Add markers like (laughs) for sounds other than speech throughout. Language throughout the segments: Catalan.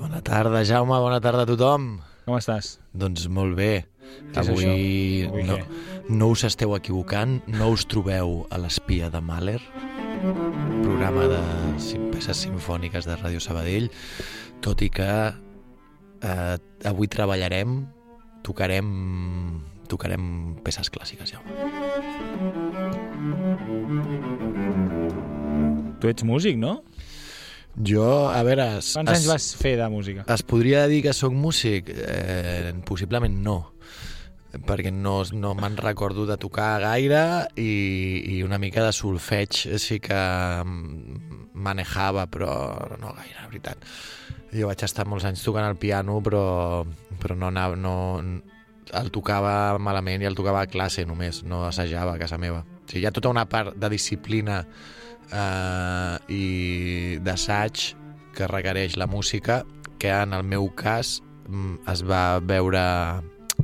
Bona tarda, Jaume, bona tarda a tothom. Com estàs? Doncs molt bé. Què Avui? Avui no, no us esteu equivocant, no us trobeu a l'espia de Mahler, programa de peces sinfòniques de Ràdio Sabadell, tot i que eh, avui treballarem, tocarem, tocarem peces clàssiques, Jaume. Tu ets músic, no? Jo, a veure... Es, Quants anys vas fer de música? Es podria dir que sóc músic? Eh, possiblement no, perquè no, no me'n recordo de tocar gaire i, i una mica de solfeig sí que manejava, però no gaire, la veritat. Jo vaig estar molts anys tocant el piano, però, però no, anava, no, el tocava malament i el tocava a classe només, no assajava a casa meva. O sigui, hi ha tota una part de disciplina eh, i d'assaig que requereix la música que en el meu cas mm, es va veure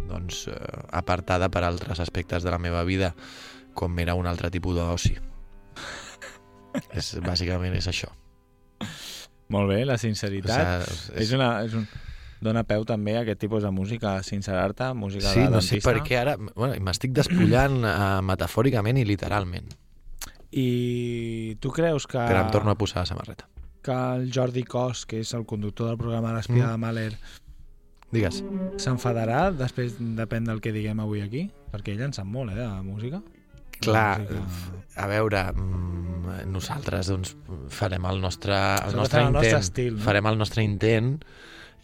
doncs, eh, apartada per altres aspectes de la meva vida com era un altre tipus d'oci. (laughs) és, bàsicament és això. Molt bé, la sinceritat. O sigui, és una, és un... Dona peu també a aquest tipus de música, sincerar-te, música Sí, de no sé dentista. per què ara... Bueno, m'estic despullant uh, metafòricament i literalment, I tu creus que, però em torno a posar la samarreta. que el Jordi Cos, que és el conductor del programa L'Espia Mm. de Mahler, Digues. s'enfadarà després, depèn del que diguem avui aquí? Perquè ell en sap molt, eh, de música. Clar, De música. a veure, mm, nosaltres doncs, farem el nostre, el nostre el nostre intent. estil, no? Farem el nostre intent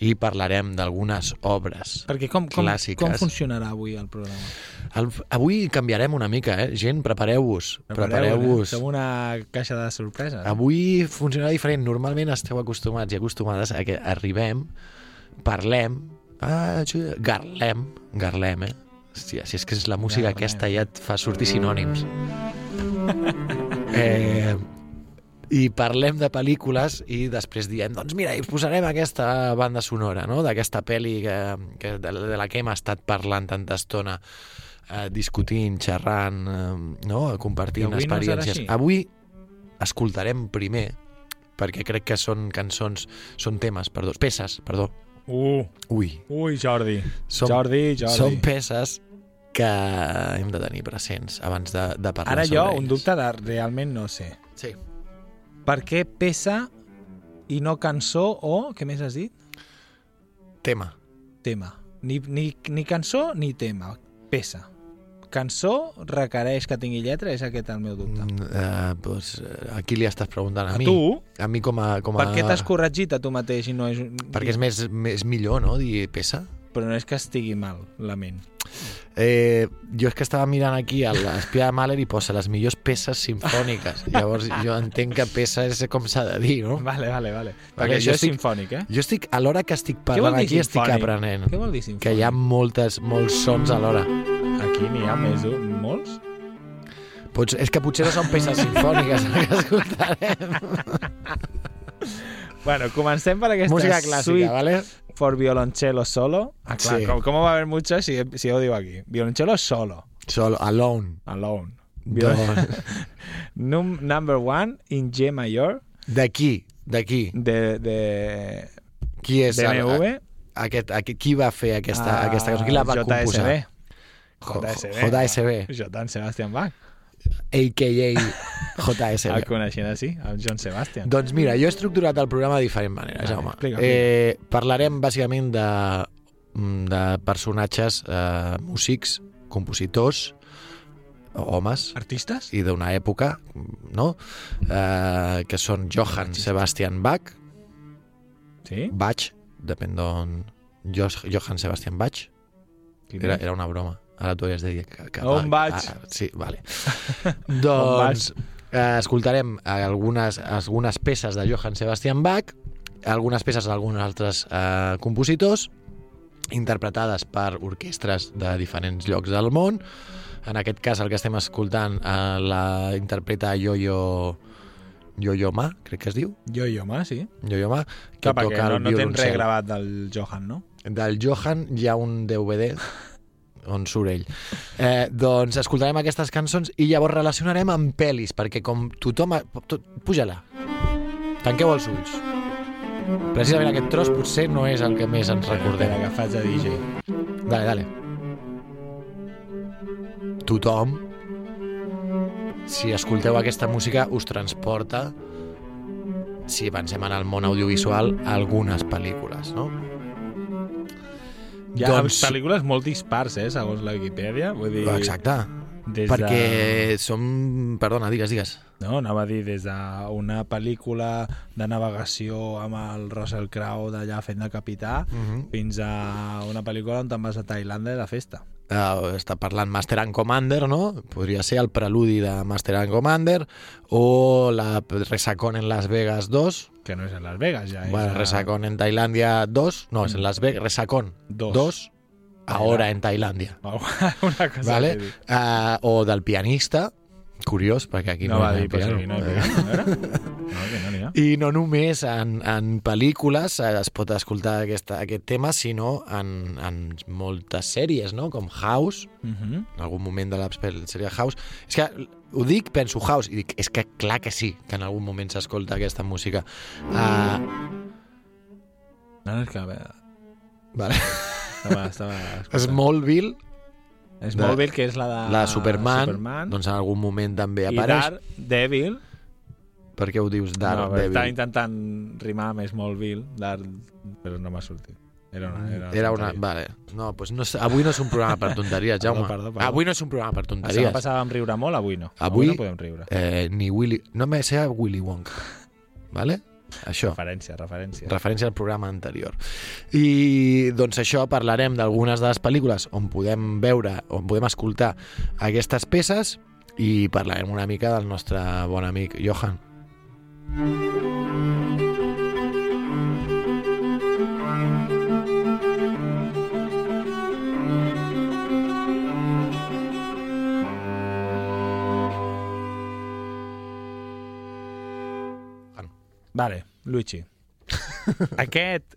i parlarem d'algunes obres. Perquè com, com, clàssiques. com funcionarà avui el programa? El, avui canviarem una mica, eh? Gent, prepareu-vos. Prepareu-vos. Eh? Som una caixa de sorpreses. Avui funcionarà diferent. Normalment esteu acostumats i acostumades a que arribem, parlem, ah, garlem, garlem, eh? Hòstia, si és que és la música Garlem. aquesta ja et fa sortir sinònims. (laughs) eh, I parlem de pel·lícules i després diem, doncs mira, us posarem aquesta banda sonora, no?, d'aquesta pel·li que, que, de, de la que hem estat parlant tanta estona, eh, discutint, xerrant, eh, no?, compartint avui no experiències. així? avui escoltarem primer, perquè crec que són cançons, són temes, perdó, peces, perdó. Uh, Ui, ui, Jordi. Som- Jordi, Jordi. són peces que hem de tenir presents abans de, de parlar Ara sobre jo, elles. un dubte de realment no sé. Sí. Per què peça i no cançó o, què més has dit? Tema. Tema. Ni, ni, ni cançó ni tema. Peça. Cançó requereix que tingui lletra? És aquest el meu dubte. Mm, eh, pues, eh, a qui li estàs preguntant? A, A mi? tu? A mi com a... Com a... Per què t'has corregit a tu mateix i no és... Perquè és més, més millor, no?, dir peça. Però no és que estigui mal la ment. Eh, jo és que estava mirant aquí a l'espia de Mahler i posa les millors peces sinfòniques. (laughs) Llavors jo entenc que peça és com s'ha de dir, no? Vale, vale, vale. Perquè Perquè això és estic- sinfònic, eh? Jo estic, a l'hora que estic parlant aquí, estic simfònic? aprenent. Què vol dir sinfònic? Que hi ha moltes, molts sons alhora. Aquí n'hi ha més molts? Pots, és que potser no són peces (laughs) sinfòniques que escoltarem. (laughs) Bueno, comencem per aquesta Música clàssica, suite ¿vale? for violoncello solo. Ah, clar, Sí. com, ¿cómo va a haber muchas si, si ho diu aquí? Violoncello solo, Solo, alone. alone. Doncs, (laughs) Num, number one in G mayor D'aquí, d'aquí. de, de Qui és el- DMV. aquest, aquest, qui va fer aquesta, a aquesta cançó? Qui la va JSB. composar? JSB. JSB. Jotan Sebastian Bach. a.k.a. (laughs) El JSB. coneixen així, el John Sebastian. Doncs mira, jo he estructurat el programa de diferent manera, Vale, Jaume. explica, Eh, parlarem bàsicament de, de personatges eh, músics, compositors, homes, Artistes? i d'una època, no? Eh, que són Johann Sebastian Bach, Sí? Bach, depèn d'on... Jo, Johann Sebastian Bach, era, era una broma. Ara tu havies de dir que... que On vaig? Ah, sí, vale. (laughs) doncs eh, escoltarem algunes, algunes peces de Johann Sebastian Bach, algunes peces d'alguns altres eh, compositors, interpretades per orquestres de diferents llocs del món. En aquest cas, el que estem escoltant eh, la interpreta Yo-Yo... Yo-Yo Ma, crec que es diu. I home, sí. Yo-Yo Ma, que Clar, toca no, no tens res gravat del Johan, no? Del Johan hi ha un DVD (laughs) on surt ell. Eh, doncs escoltarem aquestes cançons i llavors relacionarem amb pel·lis, perquè com tothom... Ha... Tot... Puja-la. Tanqueu els ulls. Precisament aquest tros potser no és el que més ens recordem. Espera, que faig de DJ. Dale, dale. Tothom, si escolteu aquesta música, us transporta, si pensem en el món audiovisual, algunes pel·lícules, no? Hi ha Doncs- pel·lícules molt dispars, eh, segons la Wikipedia. Vull dir, Exacte. des Perquè de... som... Perdona, digues, digues. No, anava a dir, des d'una pel·lícula de navegació amb el Russell Crowe d'allà fent de capità, Uh -huh. fins a una pel·lícula on te'n vas a Tailàndia de festa. Uh, està parlant Master and Commander, no? Podria ser el preludi de Master and Commander o la Resacón en Las Vegas 2. Que no és en Las Vegas, ja. Bueno, és a- Resacón en Tailandia 2. No, es en Las Vegas. Resacón Dos. 2. Ahora en Tailandia. (laughs) Una cosa Vale? Uh, o del pianista. Curiós, perquè aquí No, no, va dir, piano. aquí no. (laughs) No, que no. I no només en, en pel·lícules eh, es pot escoltar aquesta, aquest tema, sinó en, en moltes sèries, no? com House, Mhm. en algun moment de la sèrie House. És que ho dic, penso House, i dic, és que clar que sí, que en algun moment s'escolta aquesta música. Uh, No, no, és que... vale. Estava, estava (laughs) escoltant. Smallville, Smallville, que és la de la Superman, Superman doncs en algun moment també i apareix. Daredevil. Per què ho dius no, però Daredevil? estava intentant rimar amb Smallville, Dare, però no m'ha sortit. Era una, era una, Era una... Vale. No, doncs no, sé- avui no és un programa per tonteries, (laughs) Perdó, Jaume. perdó, perdó. Avui no és un programa per tonteries. passada vam riure molt, avui no. Avui- no podem riure. Eh, ni Willy... No me sea Willy Wonka. Vale? Això. Referència, referència. referència al programa anterior. I doncs això, parlarem d'algunes de les pel·lícules on podem veure, on podem escoltar aquestes peces i parlarem una mica del nostre bon amic Johan. Vale, Luigi. (laughs) Aquest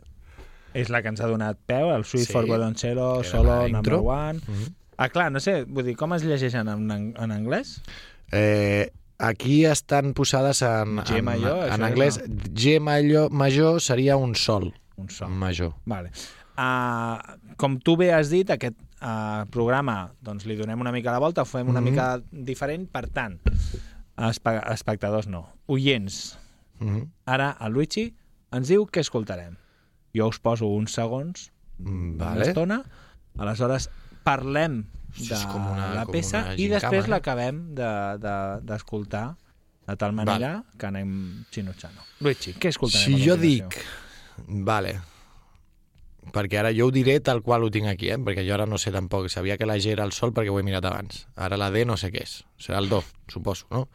és la que ens ha donat peu, el Sweet Sí, for Violoncello, solo number one. Ah, clar, no sé, vull dir, com es llegeixen en, en, en anglès? Eh, aquí estan posades en, G en, major, en això anglès. G major, major seria un sol. Un sol. Major. Vale. Uh, com tu bé has dit, aquest uh, programa doncs, li donem una mica la volta, ho fem una Mhm. mica diferent, per tant, espe espectadors no, oients. Mm -hmm. Ara el Luigi ens diu què escoltarem. Jo us poso uns segons, una Vale. estona, aleshores parlem de és com una- la com peça una i després eh? l'acabem d'escoltar de, d'escoltar de tal manera que anem xinutxant. Luigi, què escoltarem? Si jo dic... Vale. perquè ara jo ho diré tal qual ho tinc aquí, eh? perquè jo ara no sé tampoc. Sabia que la G era el sol perquè ho he mirat abans. Ara la D no sé què és. Serà el do, suposo, no?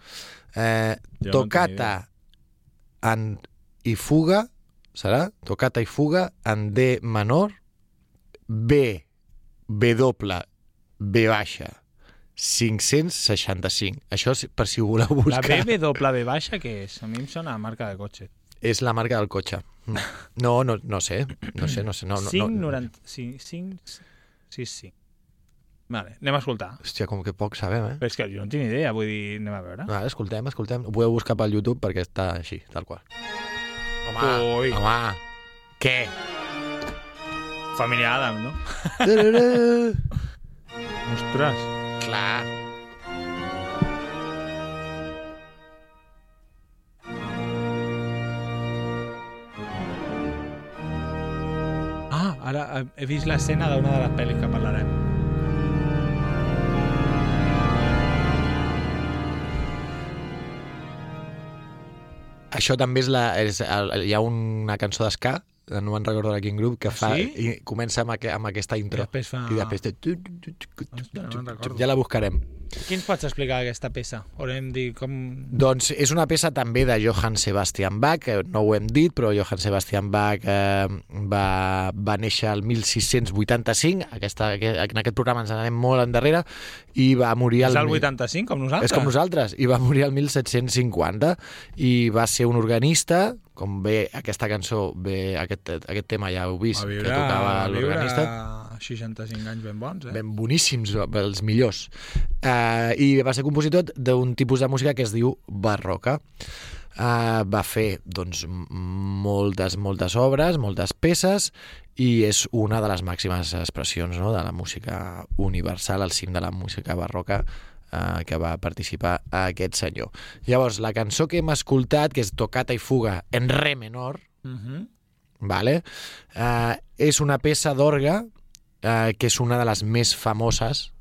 Eh, Jo no tocata en i fuga, serà? Tocata i fuga en D menor, B, B doble, B baixa, 565. Això és per si ho voleu La buscar. BBW baixa, què és? A mi em sona marca de cotxe. És la marca del cotxe. (laughs) No, no, no sé. No sé, no sé. No, no, 5, no. 90, 5, 5, 6, 5. Vale, anem a escoltar. Hòstia, com que poc sabem, eh? Però és que jo no tinc idea, vull dir, anem a veure. Vale, escoltem, escoltem. Ho podeu buscar pel YouTube perquè està així, tal qual. Home, Ui. home, què? Família Adam, no? Tararà. Ostres. Clar. Ah, ara he vist l'escena d'una de les pel·lis que parlarem. Això també és la... És, hi ha una cançó d'esca, no me'n recordo de quin grup, que fa, Sí? i comença amb, aqu amb aquesta intro. I després fa- I després. Hòstia, no. Ja la buscarem. Què ens pots explicar d'aquesta peça? Haurem dir com... Doncs és una peça també de Johann Sebastian Bach, que no ho hem dit, però Johann Sebastian Bach eh, va, va néixer el 1685, aquesta, en aquest programa ens anem molt endarrere, i va morir... És el el mil- 85, com nosaltres? És com nosaltres, i va morir el 1750 i va ser un organista, com bé aquesta cançó, bé aquest, aquest tema ja heu vist, A que viure, tocava viure l'organista. 65 anys ben bons, eh? Ben boníssims, els millors. Uh, I va ser compositor d'un tipus de música que es diu barroca. Uh, va fer doncs, moltes, moltes obres, moltes peces, i és una de les màximes expressions no?, de la música universal, al cim de la música barroca, uh, que va participar aquest senyor. Llavors, la cançó que hem escoltat, que és Tocata i fuga en re menor, Uh -huh. vale? Uh, és una peça d'orgue uh, que és una de les més famoses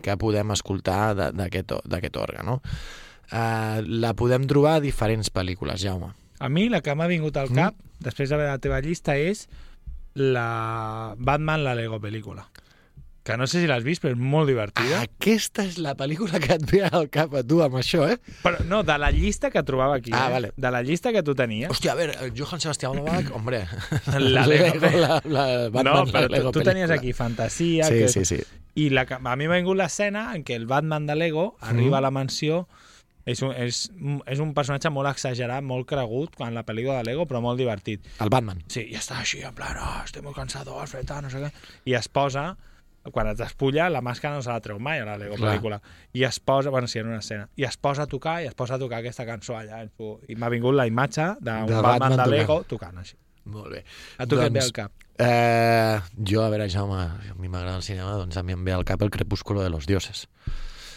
que podem escoltar d'aquest orgue, no? Uh, la podem trobar a diferents pel·lícules, Jaume. A mi la que m'ha vingut al Mm. cap, després de veure la teva llista, és la Batman, la Lego pel·lícula. Que no sé si l'has vist, però és molt divertida. Aquesta és la pel·lícula que et ve al cap a tu amb això, eh? Però no, de la llista que trobava aquí. Ah, eh? vale. De la llista que tu tenies. Hòstia, a veure, el Johann Sebastian Bach, hombre... (laughs) La (laughs) Lego- la, la Batman, no, però la Lego tu, tu tenies aquí fantasia... Sí, que... sí, sí. I la, a mi m'ha vingut l'escena en què el Batman de Lego arriba a la mansió és un, és, és un personatge molt exagerat, molt cregut quan la pel·lícula de Lego, però molt divertit. El Batman. Sí, i està així, en plan, oh, estic molt cansado, Alfred, tal, no sé què. I es posa, quan es despulla, la màscara no se la treu mai a la Lego Clar. pel·lícula. I es posa, bueno, sí, en una escena, i es posa a tocar, i es posa a tocar aquesta cançó allà. I m'ha vingut la imatge d'un Batman, Batman de. Lego tocant així. Molt bé. A tu què et ve Doncs, al cap? Eh, jo, a veure, Jaume, a mi m'agrada el cinema, doncs a mi em ve al cap el Crepúsculo de los Dioses.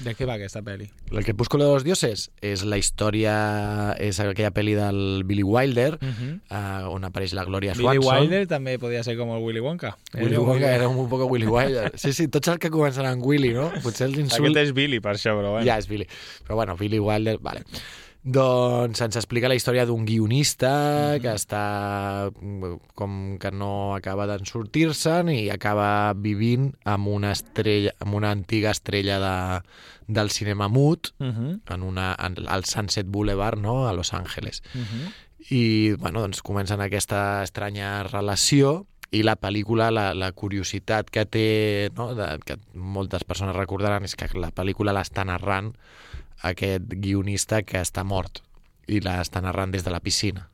De què va aquesta pel·li? El Crepúsculo de los Dioses és la història, és aquella pel·li del Billy Wilder, Uh -huh. eh, on apareix la Gloria Billy Swanson. Wilder també podia ser com el Willy Wonka. Willy Era Wonka era un poc Willy Wilder. (laughs) Sí, sí, tots els que comencen amb Willy, no? Potser els Aquest insults... és Billy, per això, però bueno. Ja, és Billy. Però bueno, Billy Wilder, vale. Doncs ens explica la història d'un guionista que està com que no acaba d'en sortir-se'n i acaba vivint amb una estrella, amb una antiga estrella de, del cinema mut Uh -huh. en una, en, al Sunset Boulevard, no?, a Los Angeles. Uh -huh. I, bueno, doncs comencen aquesta estranya relació i la pel·lícula, la, la curiositat que té, no, de, que moltes persones recordaran, és que la pel·lícula l'està narrant aquest guionista que està mort i l'està narrant des de la piscina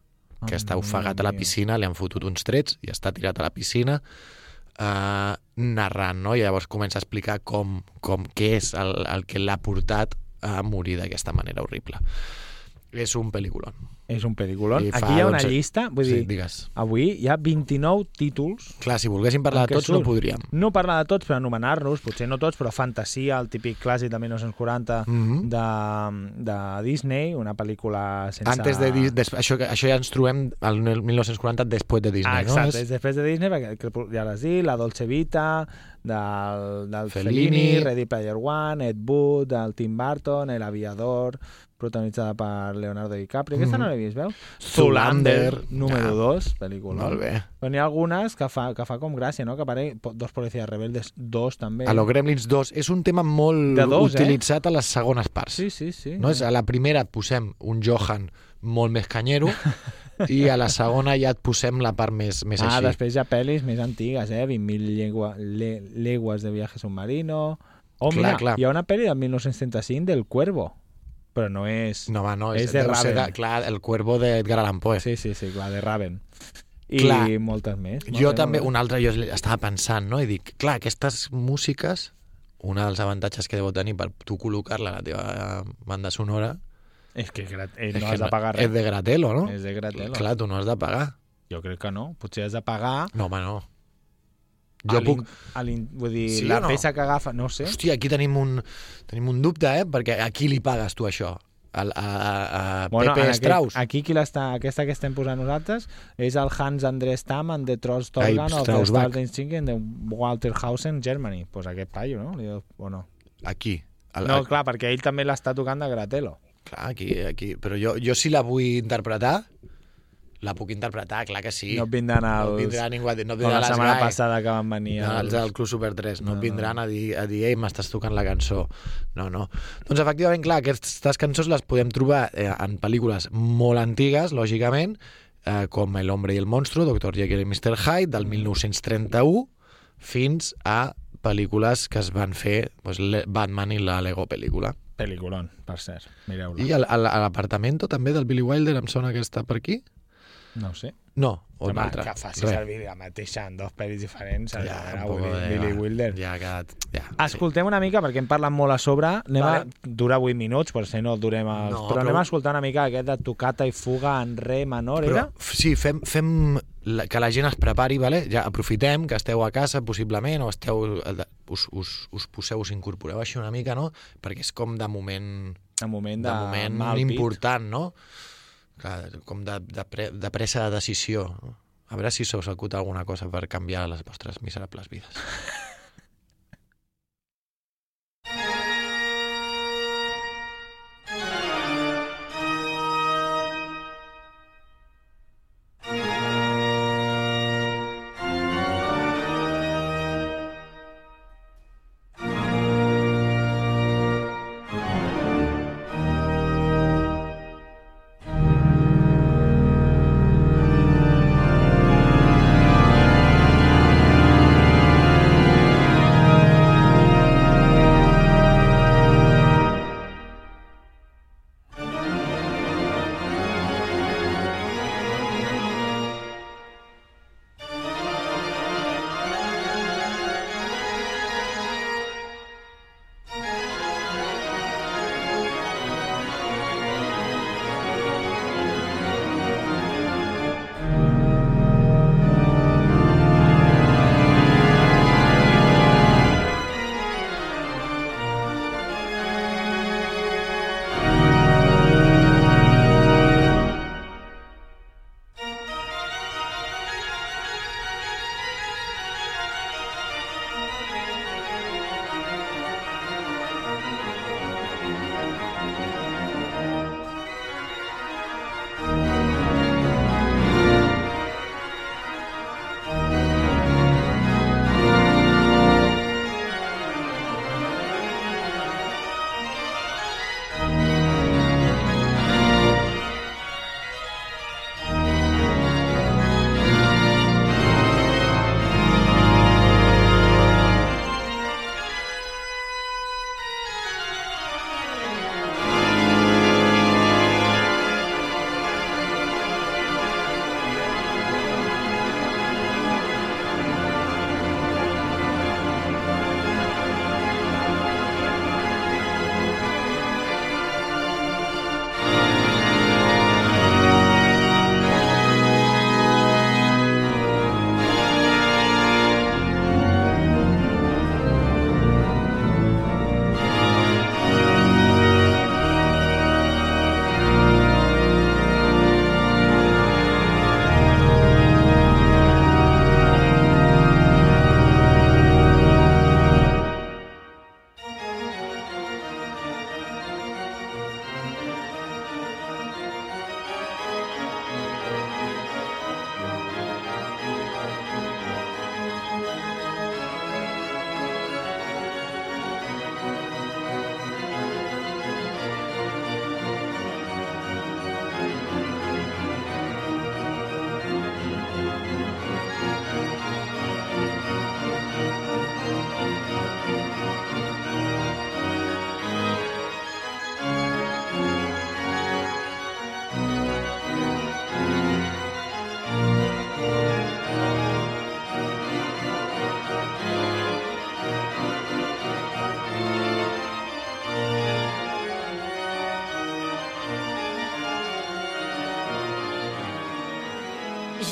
que Ah, està ofegat a la piscina, li han fotut uns trets i està tirat a la piscina eh, narrant, no? I llavors comença a explicar com, com què és el, el que l'ha portat a morir d'aquesta manera horrible. És un pel·lículon. És un pel·lículon. I fa, Aquí hi ha una doncs, llista, vull sí, dir, digues. avui hi ha 29 títols Clar, si volguéssim parlar de tots no surt? podríem. no parlar de tots, però anomenar-los, potser no tots, però Fantasia, el típic clàssic de 1940 Mhm. de, de Disney, una pel·lícula sense... Antes de, des, això, això ja ens trobem al 1940 després de Disney, Ah, exacte, no? és després de Disney, perquè ja l'has dit, la Dolce Vita, del, del Fellini. Fellini, Ready Player One, Ed Wood, el Tim Burton, El Aviador... protagonitzada per Leonardo DiCaprio. Aquesta no l'he vist, veus? Zoolander. número Ah. 2, pel·lícula. Molt bé. Però n'hi ha algunes que fa, que fa com gràcia, no? Que apareix Dos policies rebeldes, dos també. A lo Gremlins 2 és un tema molt De dos, eh? utilitzat a les segones parts. Sí, sí, sí. No? És, a la primera posem un Johan molt més canyero i a la segona ja et posem la part més, més ah, així. després hi ha pel·lis més antigues, eh? 20.000 llegua, le, leguas de viaje submarino... Oh, Clar, mira, clar. hi ha una pel·li del 1935 del Cuervo, però no és... No, home, no, És és, de Raven. de, clar, el cuervo d'Edgar Allan Poe. Sí, sí, sí, clar, de Raven. I Clar. moltes més. molt Jo bé, també, un altre, jo estava pensant, no? I dic, clar, aquestes músiques, un dels avantatges que deu tenir per tu col·locar-la a la teva banda sonora És que eh, és no has de pagar res. és de Gratelo, no? És de Gratelo. Clar, tu no has de pagar. Jo crec que no. Potser has de pagar... No, home, no. A Jo l'in- puc... a vull dir, Sí la o no? peça que agafa... No sé. Hòstia, aquí tenim un, tenim un dubte, eh? Perquè a qui li pagues tu això? A, a, a, a Bueno, Pepe en Strauss? Aquí, aquí qui l'està, aquesta que estem posant nosaltres és el Hans Andres Tam and the Trolls Torgan of the Singing de Walterhausen, Germany. Pues aquest paio, no? O no? Aquí. El, No, clar, perquè ell també l'està tocant de Gratelo. clar, aquí, aquí. Però jo, jo si la vull interpretar, la puc interpretar, clar que sí. No vindran els... no vindrà ningú a dir, no vindrà la setmana l'Esgai. passada que van venir No, els del Club Super 3 no, No, vindran a dir, a dir ei, m'estàs tocant la cançó. No, no. Doncs efectivament, clar, aquestes cançons les podem trobar eh, en pel·lícules molt antigues, lògicament, eh, com El hombre i el monstruo, Dr. Jekyll i Mr. Hyde, del 1931, fins a pel·lícules que es van fer doncs, Batman i la Lego pel·lícula. Peliculón, per cert. Mireu-la. I el- el- a l'apartamento també del Billy Wilder em sona que està per aquí? No ho sé. No, o Home, altre. que facis Res. servir la mateixa en dos pel·lis diferents. Ja, era un poco Billy, de- Billy Wilder. Ja ha quedat... Ja, Escoltem una mica, perquè hem parlat molt a sobre. Anem Vale. a... Dura 8 minuts, per si no el durem els... No, però, però- anem a escoltar una mica aquest de tocata i fuga en re menor, Però, era? sí, fem, fem la, que la gent es prepari, vale? ja aprofitem que esteu a casa, possiblement, o esteu, us, us, us poseu, us incorporeu així una mica, no? Perquè és com de moment, De moment de, de moment important, no? Clar, com de, de, pre, de pressa de decisió. A veure si se us alguna cosa per canviar les vostres miserables vides. (laughs)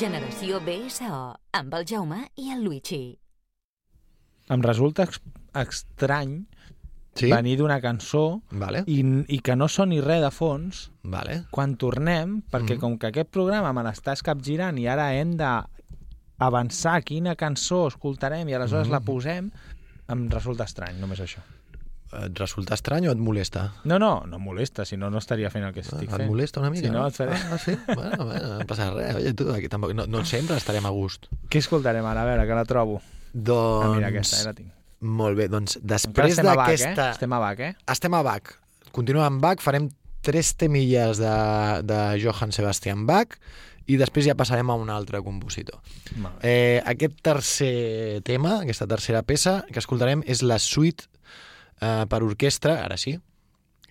Generació BSO, amb el Jaume i el Luigi. Em resulta ex estrany Sí? venir d'una cançó Vale, i, i que no soni res de fons vale. quan tornem, perquè Mhm. com que aquest programa me l'estàs capgirant i ara hem de avançar quina cançó escoltarem i aleshores Mhm. la posem, em resulta estrany, només això. Et resulta estrany o et molesta? No, no, no em molesta, si no, no estaria fent el que estic Ah, et fent. molesta una mica? Si no, et faré... Ah, sí? (laughs) Bueno, bueno, no passa res. Oye, tu, aquí tampoc... No, no sempre estarem a gust. Què escoltarem ara? A veure, que la trobo. Doncs... Ah, mira, aquesta, eh, la tinc. Molt bé, doncs després estem a Bach, eh? d'aquesta... Estem a Bach, eh? Estem a Bach. Continuem amb Bach, farem tres temilles de, de Johann Sebastian Bach i després ja passarem a un altre compositor. Eh, aquest tercer tema, aquesta tercera peça que escoltarem és la suite eh, per orquestra, ara sí,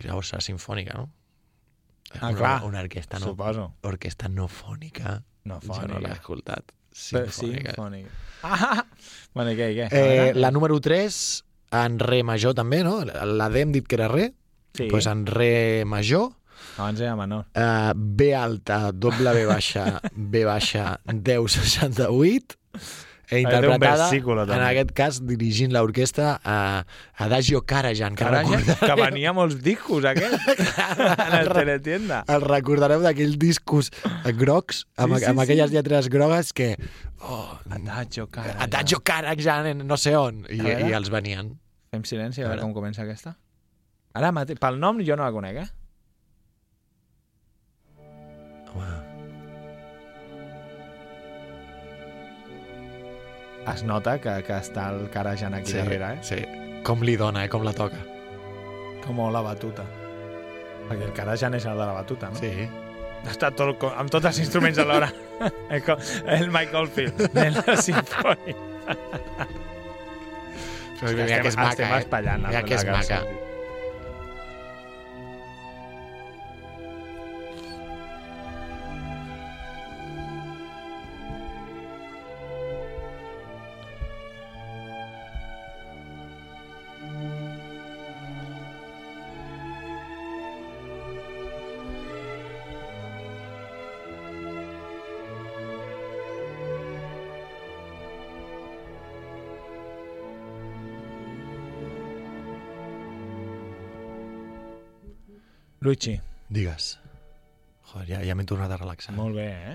llavors serà sinfònica, no? Ah, una, clar. Una orquestra no, Suposo. orquestra no fònica. No, Jo no fònica. l'he escoltat. Sinfònica. Sinfònica. Ah! (laughs) Bueno, què, què? Eh, la número 3, en re major també, no? La D hem dit que era re, Sí, doncs en re major, abans era menor. uh, B alta, doble B baixa, B baixa, 1068, e té un interpretada, versículo, en també. aquest cas, dirigint l'orquestra a Adagio Karajan, que recordareu, que venia molts discos, aquest, (laughs) en el teletienda. el recordareu d'aquells discos grocs, amb, Sí, sí, amb aquelles sí. lletres grogues que... Oh, Adagio, cara. Adagio Karajan, en no sé on, i, i els venien. Fem silenci a veure com comença aquesta. Ara, mate... pel nom jo no la conec, eh? Home, Es nota que, que està el carajant aquí sí, darrere, eh? sí. Com li dona, eh? com la toca. Com la batuta. Perquè el carajant és el de la batuta, no? Sí. Està tot, amb tots els instruments alhora. (laughs) el, co- el Michael Field, de la sinfònia. Però mira que és maca, eh? Mira que és maca. Luigi, Digues. Joder, ja, ja m'he tornat a relaxar. molt bé, eh?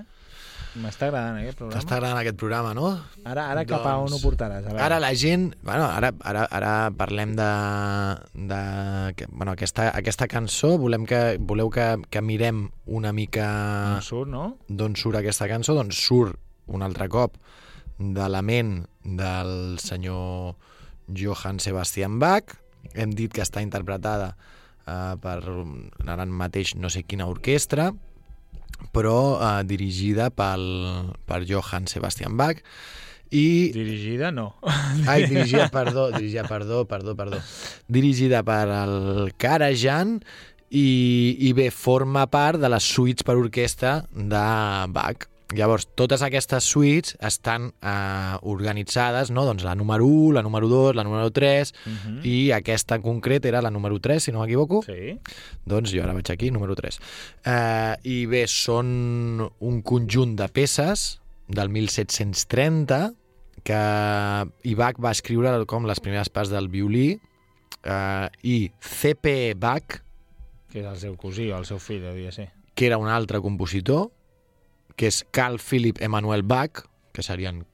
M'està agradant aquest programa. T'està agradant aquest programa, no? Ara, ara cap a on Doncs, ho portaràs? A veure. Ara la gent... Bueno, ara, ara, ara parlem de... de que, bueno, aquesta, aquesta cançó, volem que, voleu que, que mirem una mica On surt, no? d'on surt aquesta cançó, doncs surt un altre cop de la ment del senyor Johann Sebastian Bach. Hem dit que està interpretada eh, per ara mateix no sé quina orquestra, però eh, dirigida pel, per Johann Sebastian Bach. I Dirigida, no. Ai, dirigida, perdó, dirigida, perdó, perdó, perdó. Dirigida per el Karajan i, i bé, forma part de les suites per orquestra de Bach. Llavors, totes aquestes suites estan eh, organitzades, no? doncs la número 1, la número 2, la número 3, Mhm. i aquesta en concret era la número 3, si no m'equivoco. Sí. Doncs jo ara vaig aquí, número 3. Eh, I bé, són un conjunt de peces del 1730 que Bach va escriure com les primeres parts del violí eh, i C.P. Bach, Que és el seu cosí o el seu fill, devia ser. que era un altre compositor, que és Carl Philipp Emanuel Bach, que serien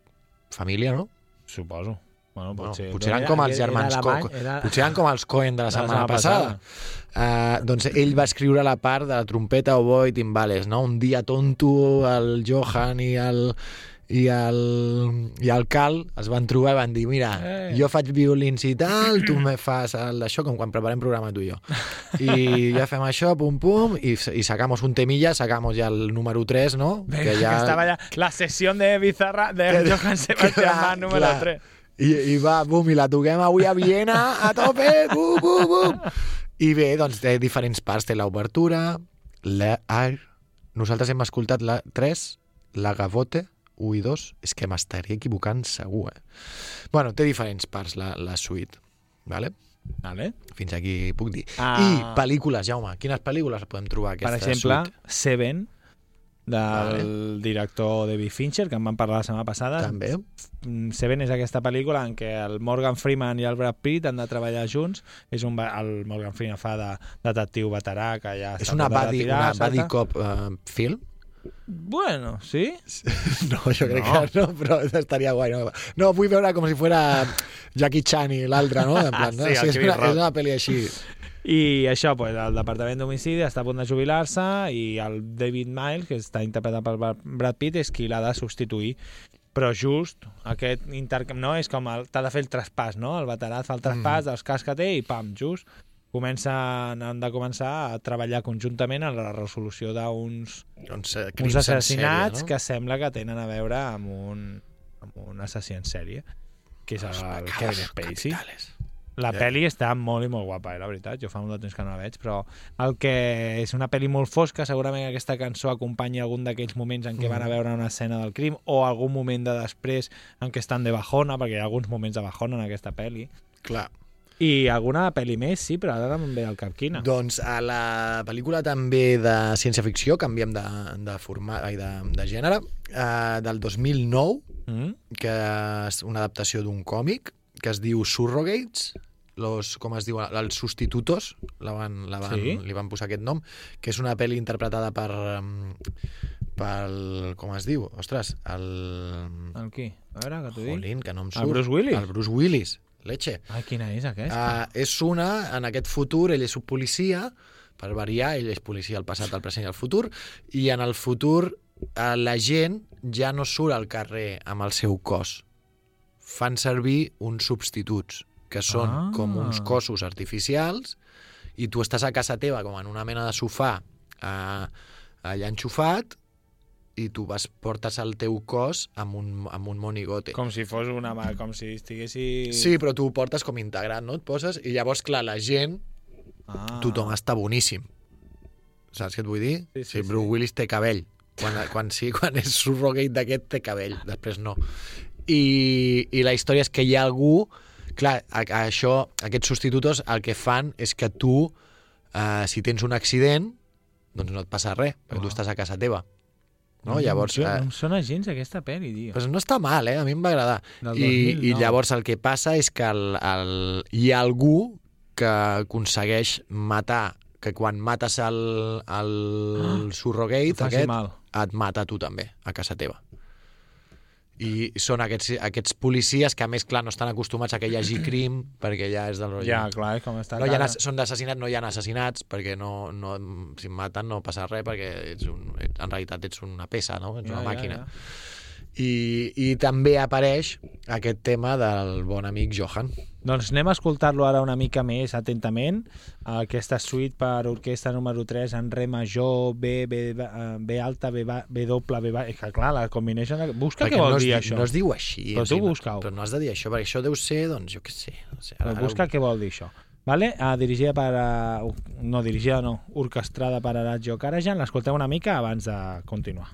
família, no? Suposo. Bueno, potser, potser eren com els era germans alemany, Coco. Era... Potser eren com els Cohen de la de la setmana setmana passada. Uh, doncs ell va escriure la part de la trompeta, oboe i timbales, no? Un dia tonto, el Johan i el, i el, i el Cal es van trobar i van dir, mira, Eh. jo faig violins i tal, tu me fas el d'això, com quan preparem programa tu i jo. I (laughs) ja fem això, pum, pum, i, i sacamos un temilla, sacamos ja el número 3, no? Venga, que, estava allà la sessió de Bizarra de Que- Johann (laughs) Sebastian Bach número clar. 3. I, i va, bum, i la toquem avui a Viena, a tope, bum, bum, bum. I bé, doncs té diferents parts, té l'obertura, la air, nosaltres hem escoltat la 3, la gavote, 1 i 2, és que m'estaria equivocant segur, eh? Bueno, té diferents parts la, la suite, vale? Vale. Fins aquí puc dir. Ah. I pel·lícules, Jaume, quines pel·lícules podem trobar Per aquesta exemple, suite? Seven, del director David Fincher, que en vam parlar la setmana passada. També. Seven és aquesta pel·lícula en què el Morgan Freeman i el Brad Pitt han de treballar junts. És un, el Morgan Freeman fa de detectiu veterà que ja És una buddy, una tal. cop uh, film? Bueno, sí? (laughs) No, jo crec No. que no, però estaria guai. No, no vull veure com si fuera Jackie Chan i l'altre, no? En plan, no? Sí, el és, una, és una pel·li així. I això, pues, el Departament d'Homicidi està a punt de jubilar-se i el David Miles, que està interpretat per Bra- Brad Pitt, és qui l'ha de substituir. Però just aquest intercanvi, no? És com t'ha de fer el traspàs, no? El veterà et fa el traspàs dels cas que té i pam, just comencen, han de començar a treballar conjuntament en la resolució d'uns Doncs, eh, uns en assassinats sèrie, no? que sembla que tenen a veure amb un, amb un assassí en sèrie que és el, el Kevin Spacey. Capitales. La Ja. pel·li està molt i molt guapa, eh, la veritat. Jo fa molt de temps que no la veig, però el que és una pel·li molt fosca, segurament aquesta cançó acompanya algun d'aquells moments en què van a veure una escena del crim o algun moment de després en què estan de bajona, perquè hi ha alguns moments de bajona en aquesta pel·li. Clar. I alguna pel·li més, sí, però ara no em ve al cap quina. Doncs a la pel·lícula també de ciència-ficció, canviem de, de, format, ai, de, de gènere, eh, del 2009, Mm? que és una adaptació d'un còmic, que es diu Surrogates, los, com es diu, els substitutos, la van, la van, Sí. li van posar aquest nom, que és una pel·li interpretada per, pel, com es diu? Ostres, el... El qui? A veure, que t'ho dic. Jolín, que no em El surt. Bruce Willis? El Bruce Willis, leche. Ai, quina és aquesta? Uh, és una, en aquest futur, ell és un policia, per variar, ell és policia al passat, al present i al futur, i en el futur uh, la gent ja no surt al carrer amb el seu cos. Fan servir uns substituts, que són Ah. com uns cossos artificials, i tu estàs a casa teva com en una mena de sofà uh, allà enxufat, i tu vas, portes el teu cos amb un, amb un monigote. Com si fos una mà, com si estiguessi... Sí, però tu ho portes com integrat, no? Et poses, i llavors, clar, la gent, Ah. tothom està boníssim. Saps què et vull dir? Sí, sí, sí, Bruce sí. Willis té cabell. Quan, quan sí, (laughs) quan és surrogate d'aquest té cabell, després no. I, I la història és que hi ha algú... Clar, a, a això, aquests substitutos el que fan és que tu, eh, si tens un accident, doncs no et passa res, perquè tu Ah. estàs a casa teva. No? Llavors, jo, eh, no em sona gens aquesta pel·li, tio. Pues no està mal, eh? A mi em va agradar. I, 2009. I llavors el que passa és que el, el, hi ha algú que aconsegueix matar, que quan mates el, el Ah, surrogate aquest, mal. et mata tu també, a casa teva. I són aquests, aquests policies que, a més, clar, no estan acostumats a que hi hagi crim, perquè ja és del rotllo. Ja, clar, com està no hi ha, cara. ass- són d'assassinat, no hi ha assassinats, perquè no, no, si maten no passa res, perquè ets un, en realitat ets una peça, no? ets una màquina. I, I també apareix aquest tema del bon amic Johan. Doncs anem a escoltar-lo ara una mica més atentament. Aquesta suite per orquestra número 3 en re major, B, B, B alta, B, B doble, B... És que clar, la combination... Busca Perquè què vol no dir di- això. No es diu així. Però tu sigui, no- busca-ho. Però no has de dir això, perquè això deu ser, doncs, jo què sé. No sé Però busca què vol dir això. Vale? Uh, dirigida per... Uh, no, dirigida no, orquestrada per Araggio Karajan. L'escoltem una mica abans de continuar.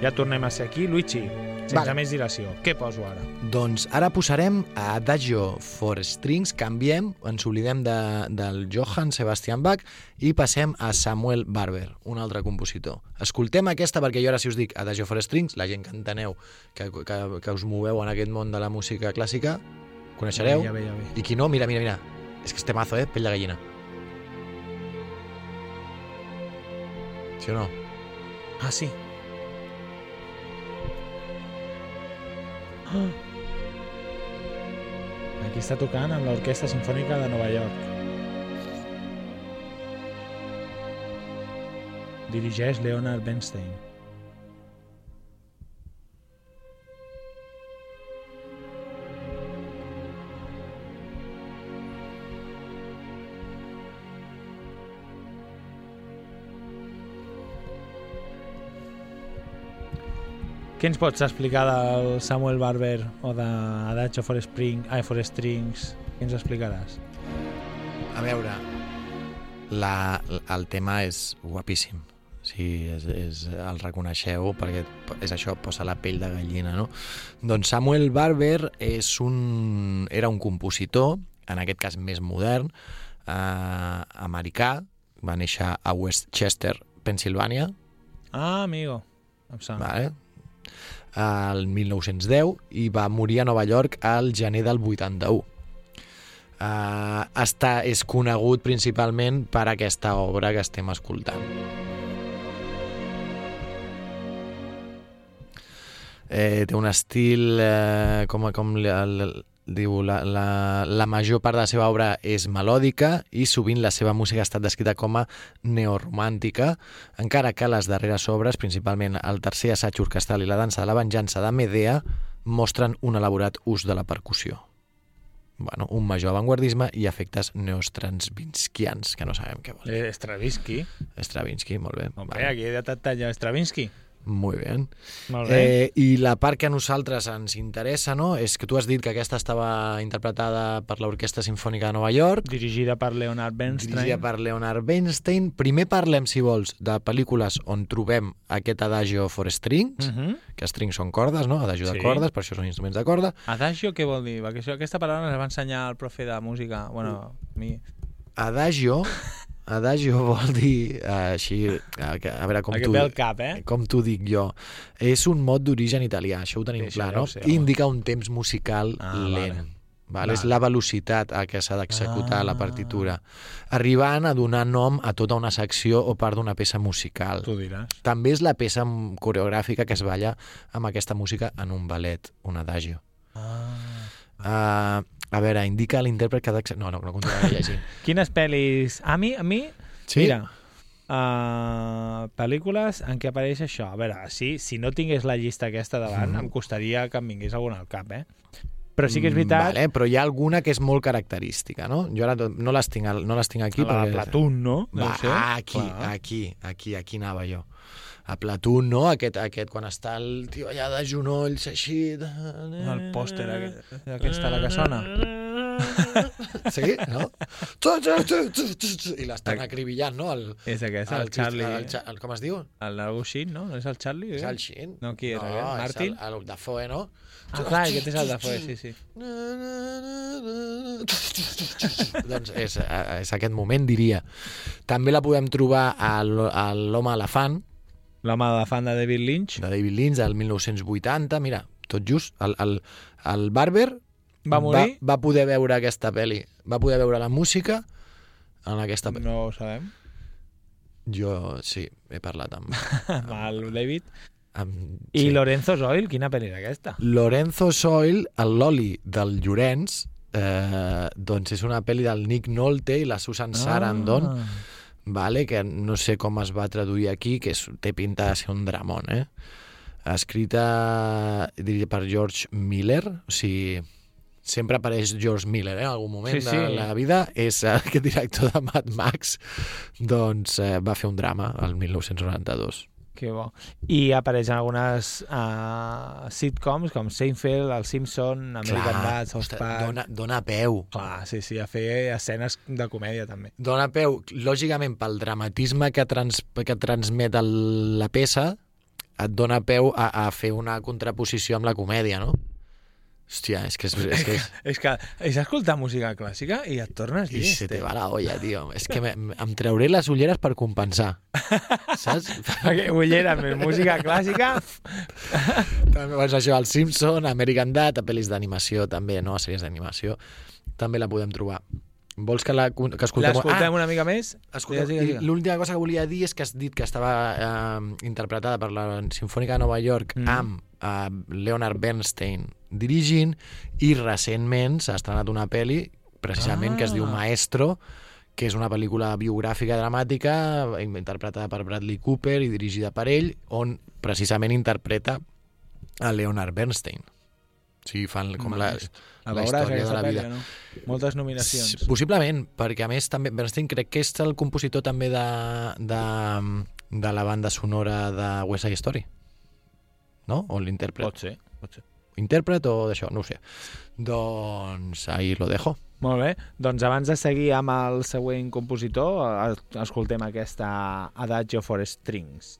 Ja tornem a ser aquí. Luigi, sense Vale. més dilació, què poso ara? Doncs ara posarem a Adagio for Strings, canviem, ens oblidem de, del Johann Sebastian Bach i passem a Samuel Barber, un altre compositor. Escoltem aquesta perquè jo ara si us dic Adagio for Strings, la gent que enteneu, que, que, que us moveu en aquest món de la música clàssica, coneixereu. Ja ve, ja ve. I qui no, mira, mira, mira. És que este mazo, eh? Pell de gallina. Sí o no? Ah, sí. (gasps) Aquí està tocant amb l'Orquestra Simfònica de Nova York. Dirigeix Leonard Bernstein. Què ens pots explicar del Samuel Barber o de Adagio for, Spring, ai, for Strings? Què ens explicaràs? A veure, la, el tema és guapíssim. Sí, és, és, el reconeixeu perquè és això, posa la pell de gallina, no? Doncs Samuel Barber és un, era un compositor, en aquest cas més modern, eh, americà, va néixer a Westchester, Pensilvània, Ah, amigo. Em vale? El 1910 i va morir a Nova York al gener del 81. Uh, està, és conegut principalment per aquesta obra que estem escoltant. Eh, té un estil, eh, com, com el, el, diu, la, la, la major part de la seva obra és melòdica i sovint la seva música ha estat descrita com a neoromàntica, encara que les darreres obres, principalment el tercer assaig orquestral i la dansa de la venjança de Medea, mostren un elaborat ús de la percussió. Bueno, un major avantguardisme i efectes neostransvinskians, que no sabem què vol dir. Eh, Stravinsky. Stravinsky, molt bé. Hombre, aquí he de tallar Stravinsky. Muy bé. Molt bé. Eh, I la part que a nosaltres ens interessa no, és que tu has dit que aquesta estava interpretada per l'Orquestra Simfònica de Nova York, Dirigida per Leonard Bernstein. dirigida per Leonard Bernstein. Primer parlem, si vols, de pel·lícules on trobem aquest adagio for strings, Uh -huh. que strings són cordes, no? Adagio Sí. de cordes, per això són instruments de corda. Adagio què vol dir? Perquè això, aquesta paraula ens va ensenyar el profe de música. Bueno, a mi... Adagio, (laughs) adagio (laughs) vol dir eh, així, a, a veure com tu... cap, eh? com t'ho dic jo, és un mot d'origen italià, això ho tenim Sí, clar, no? home. indica un temps musical Ah, lent. vale. Vale. És la velocitat a què s'ha d'executar Ah. la partitura, arribant a donar nom a tota una secció o part d'una peça musical. Tu diràs. També és la peça coreogràfica que es balla amb aquesta música en un ballet, un adagio. Ah. Uh, a veure, indica l'intèrpret que ha d'executar... No, no, no continuaré (laughs) llegint. Quines pel·lis... A mi, a mi... Sí? Mira, uh, pel·lícules en què apareix això. A veure, sí, si no tingués la llista aquesta davant, Mhm. em costaria que em vingués alguna al cap, eh? Però sí que és veritat... Mm, Vale, però hi ha alguna que és molt característica, no? Jo ara no les tinc, no les tinc aquí. la de perquè- Platón, no? Va, ser. aquí, Clar. aquí, aquí, aquí anava jo. A Platón, no? Aquest, aquest quan està el tio allà de genolls, així... El pòster aquest, aquesta, la que sona. (laughs) Sí, no? I l'estan acribillant, no? El, És aquest, el, el, Charlie. El, el, el, com es diu? El algú Sheen, no? No és el Charlie? És eh? el Sheen. No, qui era, no, aquest? és Martin? El, el Dafoe, no? Ah, clar, aquest és el de Foe, sí, sí. doncs és, eh, és aquest moment, diria. També la podem trobar a l'Home Elefant, L'home de fan de David Lynch de David Lynch, del 1980, mira, tot just, el, el, el Barber va morir? va, va poder veure aquesta pel·li, va poder veure la música en aquesta pel·li. No ho sabem. Jo, sí, he parlat amb... (laughs) Amb el David. amb I sí. Lorenzo Zoil, quina pel·li era aquesta? Lorenzo Soil, el Loli del Llorenç, eh, doncs és una pel·li del Nick Nolte i la Susan Sarandon, Ah. Vale? que no sé com es va traduir aquí, que és, té pinta de ser un dramón, eh? escrita diria per George Miller, o sigui, sempre apareix George Miller eh? en algun moment Sí, sí. de la vida, és eh, aquest director de Mad Max, doncs eh, va fer un drama el 1992. Que bo. I apareixen algunes uh, sitcoms com Seinfeld, El Simpson, American Dad, South Park... dona, dona peu. Clar, sí, sí, a fer escenes de comèdia també. Dona peu, lògicament, pel dramatisme que, trans, que transmet el, la peça, et dona peu a, a fer una contraposició amb la comèdia, no? Hòstia, és que és... és, que és (laughs) És que és escoltar música clàssica i et tornes i llest. se te eh? va la olla, tio. És que me, em trauré les ulleres per compensar. Saps? (laughs) Perquè ullera més música clàssica... També, doncs això, el Simpson, American Dad, a pel·lis d'animació també, no? A sèries d'animació, també la podem trobar. Vols que, la, que escoltem? L'escoltem una mica més? L'última cosa que volia dir és que has dit que estava eh, interpretada per la Sinfònica de Nova York Mm. amb eh, Leonard Bernstein dirigint i recentment s'ha estrenat una pel·li precisament ah. que es diu Ah. Maestro que és una pel·lícula biogràfica dramàtica interpretada per Bradley Cooper i dirigida per ell, on precisament interpreta a Leonard Bernstein. Sigui, fan com la, La la història de la vida. no? Moltes nominacions. S- Possiblement, perquè a més també Bernstein crec que és el compositor també de, de, de la banda sonora de West Side Story. No? O l'intèrpret. Pot ser, pot ser. Intèrpret o d'això, no ho sé. Doncs ahí lo dejo. Molt bé, doncs abans de seguir amb el següent compositor, eh, escoltem aquesta Adagio for Strings.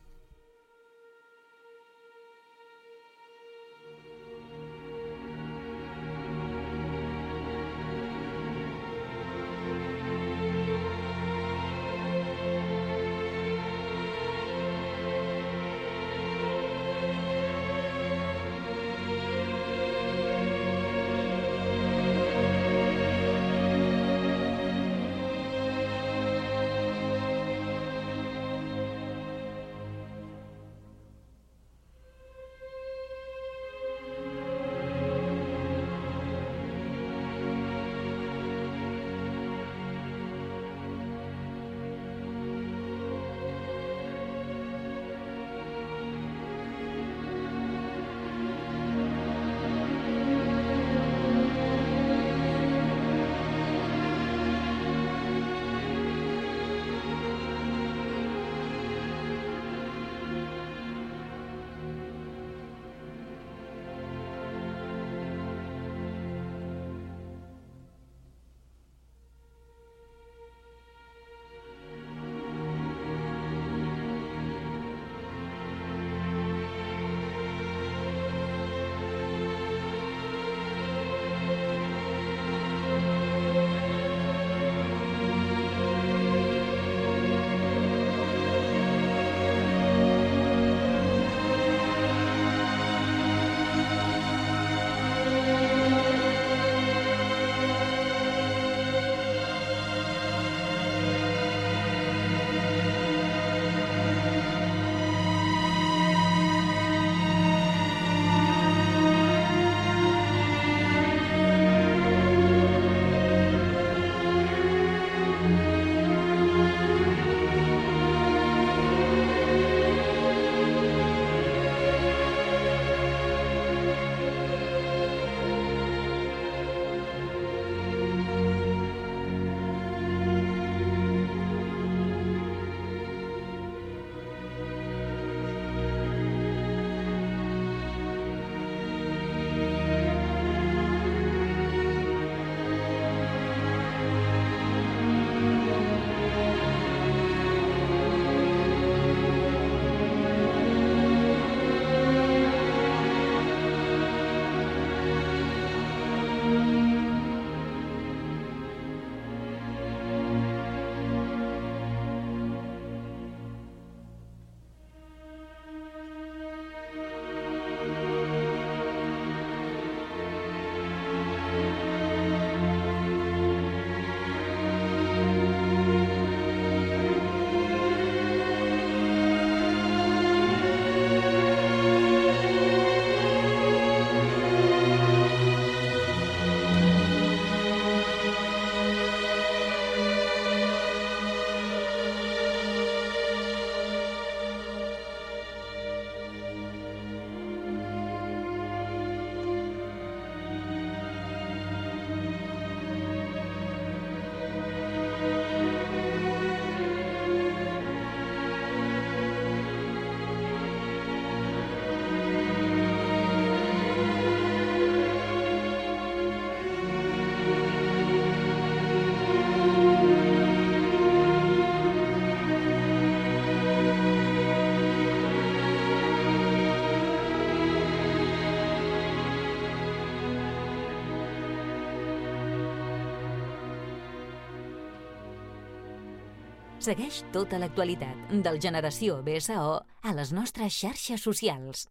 Segueix tota l'actualitat del Generació BSO a les nostres xarxes socials.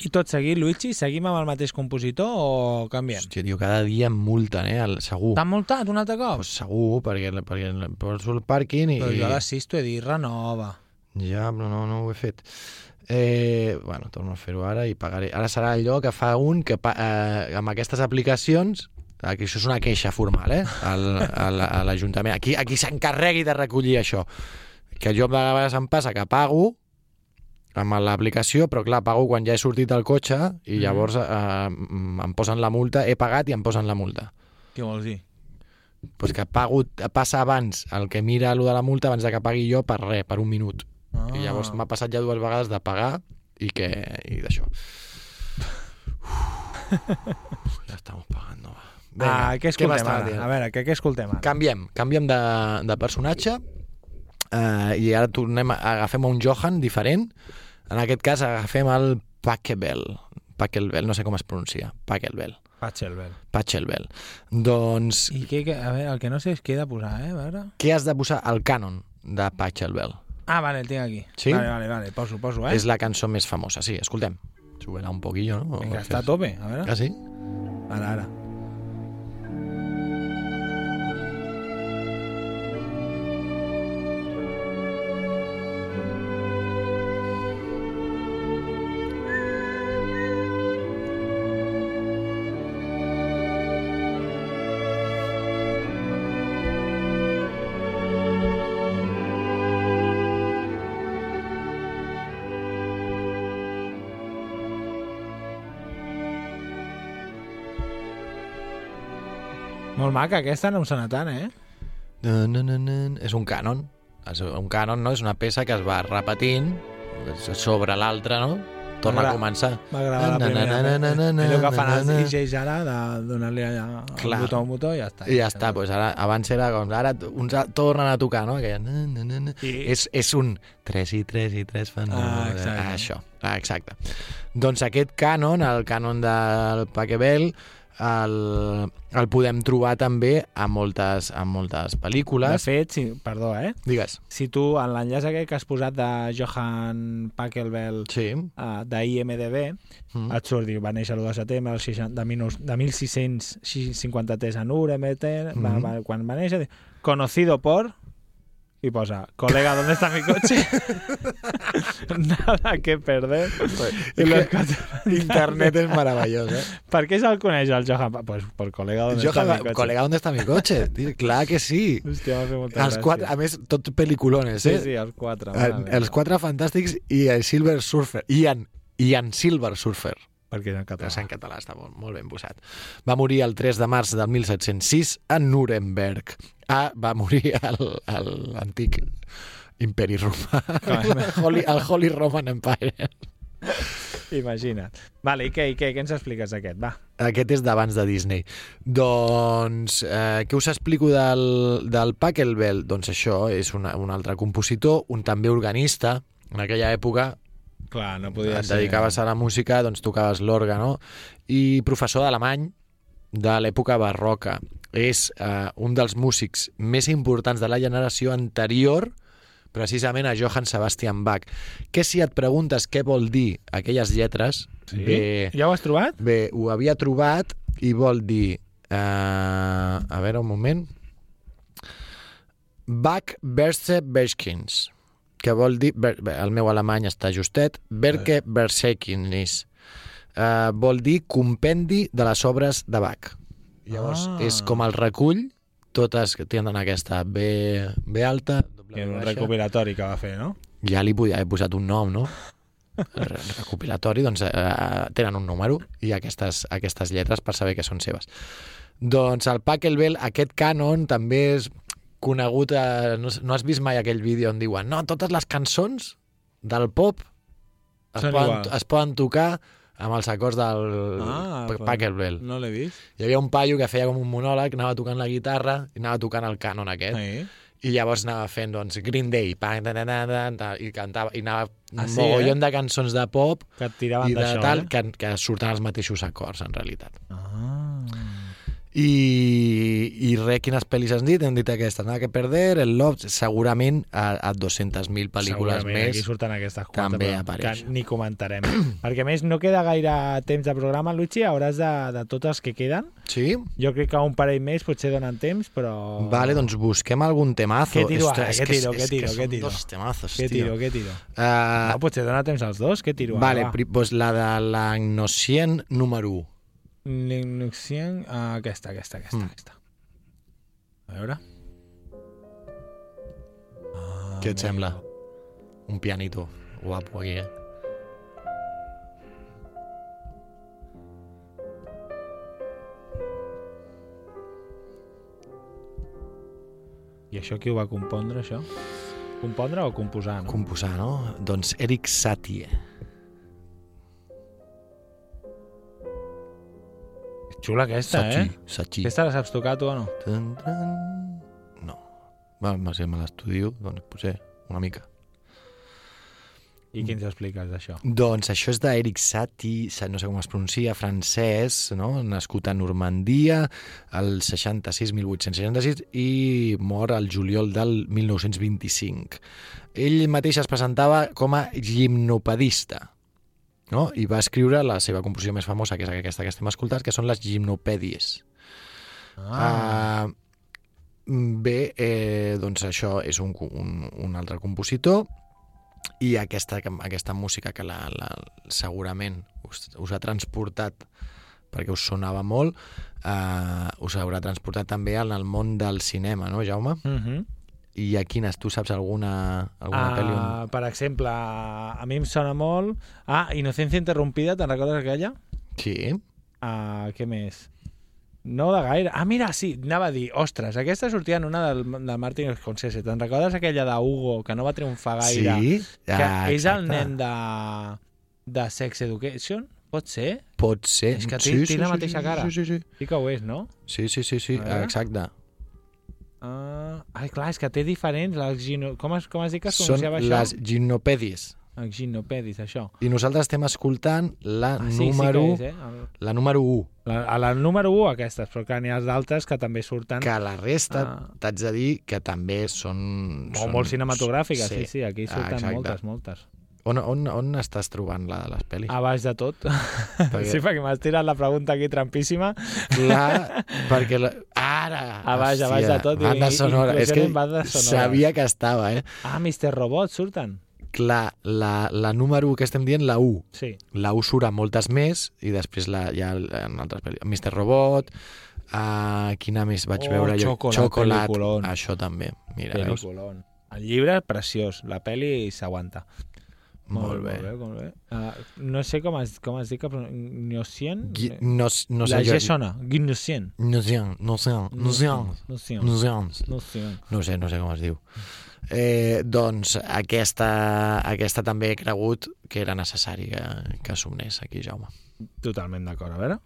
I tot seguit, Luigi, seguim amb el mateix compositor o canviem? Hòstia, tio, cada dia em multen, eh? El, segur. T'han multat un altre cop? Pues segur, perquè, perquè poso el pàrquing i... Però jo a les 6 t'ho he dit, renova. Ja, però no, no ho he fet. Eh, bueno, torno a fer-ho ara i pagaré. Ara serà allò que fa un que eh, amb aquestes aplicacions aquí això és una queixa formal, eh? Al, al, a l'Ajuntament. Aquí, aquí s'encarregui de recollir això. Que jo de vegades em passa que pago amb l'aplicació, però clar, pago quan ja he sortit del cotxe i llavors eh, em posen la multa, he pagat i em posen la multa. Què vols dir? Pues que pago, passa abans el que mira allò de la multa abans de que pagui jo per res, per un minut. Ah. I llavors m'ha passat ja dues vegades de pagar i que i d'això. (laughs) Uf, ja estamos pagando. Va. ah, què escoltem m'estava ara? A veure, què, què escoltem ara? Canviem, canviem de, de personatge eh, i ara tornem, a- agafem un Johan diferent. En aquest cas agafem el Pachelbel. Pachelbel, no sé com es pronuncia. Pachelbel. Pachelbel. Pachelbel. Doncs, I què, què, a veure, el que no sé és què he de posar, eh? A veure... què has de posar? El cànon de Pachelbel. Ah, vale, el tinc aquí. Sí? Vale, vale, vale, poso, poso, eh? És la cançó més famosa, sí, escoltem. Súbela un poquillo, no? Vinga, està a tope, a veure. Ah, sí? Ara, ara. Maca, aquesta no em sona tant, eh? Na, na, na, na. És un cànon. Un cànon, no? És una peça que es va repetint sobre l'altra, no? Torna a començar. M'agrada la primera. el que fan els. DJs ara, de donar-li allà botó a botó i ja està. I ja està, doncs ara, abans era com, ara uns tornen a tocar, no? Aquella, na, na, na. I- És, és un 3 i 3 i 3 fan... Ah, exacte. Això, ah, exacte. Doncs aquest cànon, el cànon del Paquebel, el, el podem trobar també a moltes, a moltes De pel·lícules. fet, si, perdó, eh? Digues. Si tu, en l'enllaç aquest que has posat de Johan Pachelbel Sí. uh, d'IMDB, Mm. et surt, diu, va néixer l'1 de setembre del 60, de, minus, de 1653 a Nuremberg, va, Mhm. va, quan va néixer, diu, conocido por... I posa, colega, ¿dónde está mi coche? (laughs) Nada que perder. I los cuatro- (laughs) Internet és meravellós, eh? Per què se'l coneix el Johan? Pa- Pues por colega, ¿dónde Johan, está mi coche? colega, ¿dónde está mi coche? (laughs) Tio, clar que sí. Hòstia, m'ha fet molta Els quatre, a més, tots peliculones, Sí, eh? sí, els quatre. Mare els quatre fantàstics i el Silver Surfer. Ian, Ian Silver Surfer. Perquè és en català. És en català, està molt, molt ben posat. Va morir el 3 de març del 1706 a Nuremberg. Ah, va morir al- al- l'antic imperi romà. el, Holy, el Holy Roman Empire. Imagina't. Vale, i què, i què, què ens expliques d'aquest? Va. Aquest és d'abans de Disney. Doncs, eh, què us explico del, del Pachelbel? Doncs això, és una, un altre compositor, un també organista. En aquella època Clar, no podia et ser... dedicaves a la música, doncs tocaves l'orgue, no? I professor d'alemany de l'època barroca. És eh, un dels músics més importants de la generació anterior precisament a Johann Sebastian Bach. Que si et preguntes què vol dir aquelles lletres, Sí? bé, Ja ho has trobat? bé, ho havia trobat i vol dir... Eh, a veure, un moment... Bach Verse Berskins, que vol dir... Bé, el meu alemany està justet. Berke Bersekinis. Eh, vol dir compendi de les obres de Bach. Llavors, Ah. és com el recull, totes que tenen aquesta B, B alta, doble B era un baixa. recopilatori que va fer, no? Ja li podia haver posat un nom, no? Recopilatori, doncs eh, tenen un número i aquestes, aquestes lletres per saber que són seves. Doncs el Pachelbel, aquest cànon també és conegut, a, no, no has vist mai aquell vídeo on diuen no, totes les cançons del pop es, Són poden, igual. es poden tocar amb els acords del Ah, ah, Pachelbel. No l'he vist. Hi havia un paio que feia com un monòleg, anava tocant la guitarra i anava tocant el cànon aquest. Sí. I llavors anava fent, doncs, Green Day, pa, ta, ta, ta, ta, i cantava, i anava Ah, un sí, mogollon de cançons de pop Que et tiraven i de tal, eh? que, que surten els mateixos acords, en realitat. Ah. I, i res, quines pel·lis has dit? Hem dit aquesta, Nada que perder, El Love, segurament a, a 200.000 pel·lícules Segurament més. aquí surten aquestes quatre, també però apareix. que ni comentarem. (clears throat) Perquè més no queda gaire temps de programa, Luigi, hauràs de, de totes que queden. Sí? Jo crec que un parell més potser donen temps, però... Vale, doncs busquem algun temazo. Què tiro? Ostres, Què que- tiro? és Què tiro? que Què tiro? dos temazos, Què tiro, què tiro? Uh, No, potser dona temps als dos, què tiro? vale, doncs la de l'Agnocient número 1. Linux100, ah, aquesta, aquesta, aquesta, Mm. aquesta. A veure. Ah, Què et amigo. sembla? Un pianito guapo aquí, eh? I això qui ho va compondre, això? Compondre o composar, no? Composar, no? Doncs Eric Satie. Xula aquesta, Sachi, eh? Sachi. Aquesta la saps tocar tu o no? Tan, tan. No. Va, va, si me l'estudio, doncs potser una mica. I qui ens expliques d'això? Doncs això és d'Eric Satie, sa- no sé com es pronuncia, francès, no? nascut a Normandia el 66, 1866 i mor al juliol del 1925. Ell mateix es presentava com a gimnopedista no? i va escriure la seva composició més famosa, que és aquesta que estem escoltant, que són les gimnopèdies. Ah. bé, eh, doncs això és un, un, un altre compositor i aquesta, aquesta música que la, la, segurament us, us ha transportat perquè us sonava molt, eh, us haurà transportat també en el món del cinema, no, Jaume? Uh -huh. I a quines? Tu saps alguna, alguna Ah, pel·li on... Per exemple, a mi em sona molt... Ah, Inocencia Interrompida, te'n recordes aquella? Sí, Ah, què més? No de gaire. Ah, mira, sí, anava a dir, ostres, aquesta sortia en una del, del Martin Scorsese. Te'n recordes aquella de Hugo, que no va triomfar gaire? sí. Que ah, és el exacte. nen de, de Sex Education? Pot ser? Pot ser. És que té- té la mateixa cara. Sí, sí, sí. Sí que ho és, no? Sí, sí, sí, sí, exacte. Ah, ai, clar, és que té diferents... Les gino... com, es, com has dit que es Són això? les gimnopèdies. Els ginopedis, això. I nosaltres estem escoltant la Ah, sí, número... sí és, eh? El, La número 1. la, a la número 1 aquestes, però que n'hi ha d'altres que també surten Que la resta, Ah. t'haig de dir que també són... molt, són molt cinematogràfiques, sí, sí, aquí surten exacte. moltes, moltes. On, on, on estàs trobant la de les pel·lis? A baix de tot. Perquè- Sí, perquè m'has tirat la pregunta aquí trampíssima. La, perquè la, ara! A baix, a baix de tot, Banda i- sonora. És que banda sonora. sabia que estava, eh? Ah, Mr. Robot, surten. Clar, la, la número 1 que estem dient, la 1. Sí. La 1 surt a moltes més i després la, ja en altres pel·lícules. Mr. Robot, uh, quina més vaig Oh, veure jo? Chocolat, Chocolat, peliculón. això també. Mira. El llibre, preciós. La pel·li s'aguanta. Molt bé. Molt bé, molt bé. Uh, no sé com es, com es diu que Gnocien? Gui- No, no sé la jo... G sona. Gnocien. No sé, no sé, no sé, Gnocien. no sé. Gnocien. No sé, no sé com es diu. Eh, doncs aquesta, aquesta també he cregut que era necessari que, que somnés aquí, Jaume. Totalment d'acord. A veure.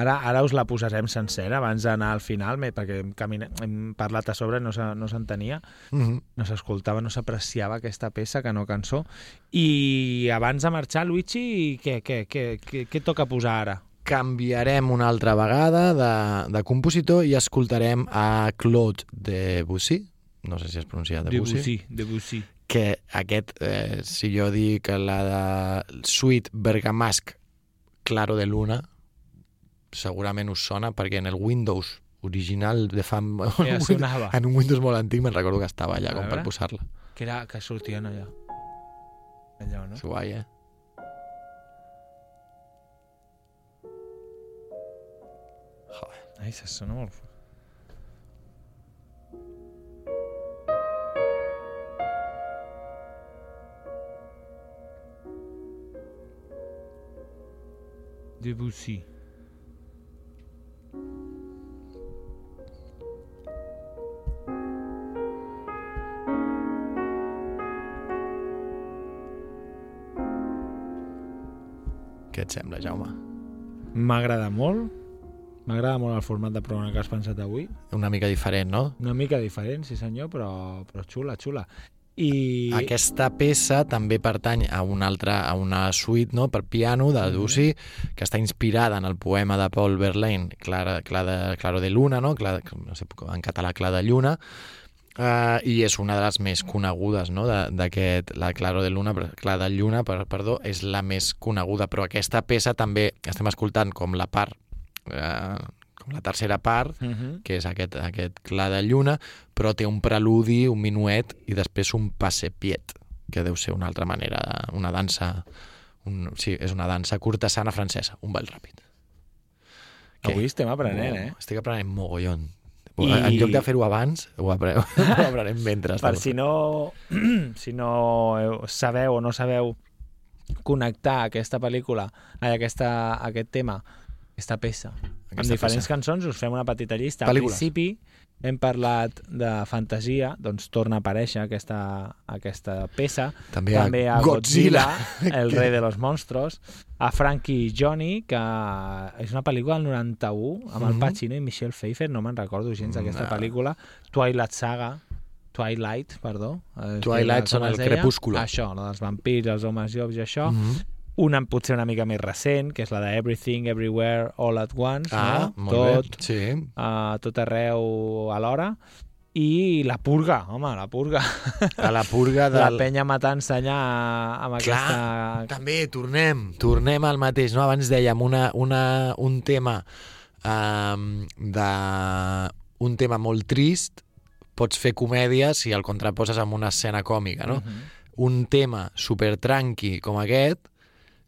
Ara, ara us la posarem sencera abans d'anar al final, perquè hem, camina, hem parlat a sobre, no se- no s'entenia, Mm -hmm. no s'escoltava, no s'apreciava aquesta peça, que no cançó. I abans de marxar, Luigi, què, què, què, què, què toca posar ara? Canviarem una altra vegada de, de compositor i escoltarem a Claude Debussy, no sé si es pronuncia Debussy, Debussy. Debussy. que aquest, eh, si jo dic la de Suite Bergamasque Claro de Luna, segurament us sona perquè en el Windows original de fa... (laughs) Ja sonava. en un Windows molt antic me'n recordo que estava allà com per posar-la. Que, era, que sortien allà. Allò, no? És guai, eh? Joder. Ai, se sona molt fort. Debussy. Què et sembla, Jaume? M'agrada molt. M'agrada molt el format de programa que has pensat avui. Una mica diferent, no? Una mica diferent, sí senyor, però, però xula, xula. I... Aquesta peça també pertany a una altra a una suite no, per piano de Debussy que està inspirada en el poema de Paul Verlaine Clara, Clara, Claro de Luna, no? Clara, no sé, en català Clara de Lluna, Uh, i és una de les més conegudes no? d'aquest, la Claro de Luna, Clara de Lluna, per, perdó, és la més coneguda, però aquesta peça també estem escoltant com la part, uh, com la tercera part, Uh -huh. que és aquest, aquest clar de lluna, però té un preludi, un minuet i després un passepiet, que deu ser una altra manera, una dansa, un, sí, és una dansa cortesana francesa, un ball ràpid. Què? Avui estem aprenent, eh? Estic aprenent mogollon. I-. En lloc de fer-ho abans, ho, apre... (laughs) ho aprenem mentre. Per (clears throat) si no, si no sabeu o no sabeu connectar aquesta pel·lícula, ai, aquesta, aquest tema, aquesta peça, amb diferents peça. cançons, us fem una petita llista. Al principi hem parlat de fantasia, doncs torna a aparèixer aquesta, aquesta peça. També a També a Godzilla. Godzilla, el (laughs) rei de los monstruos, a Frankie Johnny, que és una pel·lícula del 91, amb el Mhm. Pacino i Michelle Pfeiffer, no me'n recordo gens d'aquesta No. pel·lícula. Twilight Saga, Twilight, perdó. eh, Twilight són el crepúsculo. Això, la dels vampirs, els homes i això. Mm -hmm. Una potser una mica més recent, que és la de Everything, Everywhere, All at Once, Ah, no? tot, bé. Sí. a tot arreu alhora. I la purga, home, la purga. A la purga (laughs) del... La penya matant-se allà amb aquesta... També, tornem, tornem al mateix, no? Abans dèiem una, una, un tema um, de... un tema molt trist, pots fer comèdia si el contraposes amb una escena còmica, no? Mhm. Un tema super tranqui com aquest,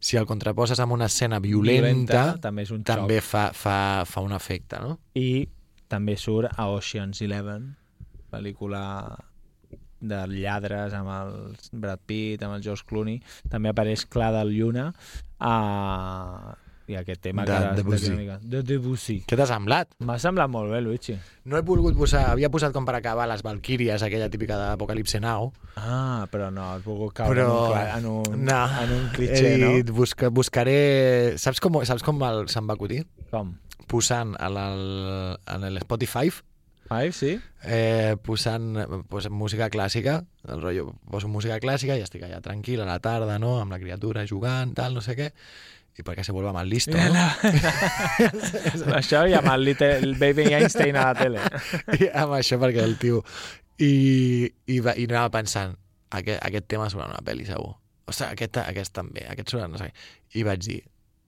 si el contraposes amb una escena violenta, també és un també xoc. fa, fa, fa un efecte, no? I també surt a Ocean's Eleven, pel·lícula de lladres amb el Brad Pitt, amb el George Clooney. També apareix Clar del Lluna a... i aquest tema De que Debussy. una mica. De Debussy. Què t'ha semblat? M'ha semblat molt bé, Luigi. No he volgut posar... Havia posat com per acabar les Valquíries, aquella típica d'Apocalipse Now, Ah, però no, has volgut caure però... en un, en un, no, en un cliché, he dit, no? busca, buscaré... Saps com, saps com el, se'm va acudir? Com? Posant en el, en el Spotify, Five, sí? eh, posant, posant música clàssica, el rotllo, poso música clàssica i estic allà tranquil a la tarda, no?, amb la criatura jugant, tal, no sé què, i perquè se vuelva más listo, no? (laughs) (laughs) Això i amb el, little, el Baby Einstein a la tele. (laughs) I amb això perquè el tio... I, i, va, i anava pensant, aquest, aquest tema surt en una pel·li segur. Ostres, aquest, aquest també, aquest surt no sé. I vaig dir,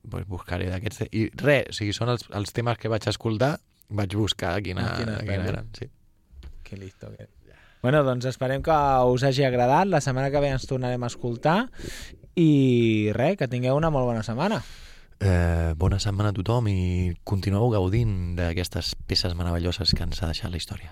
pues buscaré d'aquests... I res, o sigui, són els, els temes que vaig escoltar, vaig buscar quina, Ah, quina quina, eren. Sí. Que listo que Bueno, doncs esperem que us hagi agradat. La setmana que ve ens tornarem a escoltar. I res, que tingueu una molt bona setmana. Eh, bona setmana a tothom i continueu gaudint d'aquestes peces meravelloses que ens ha deixat la història.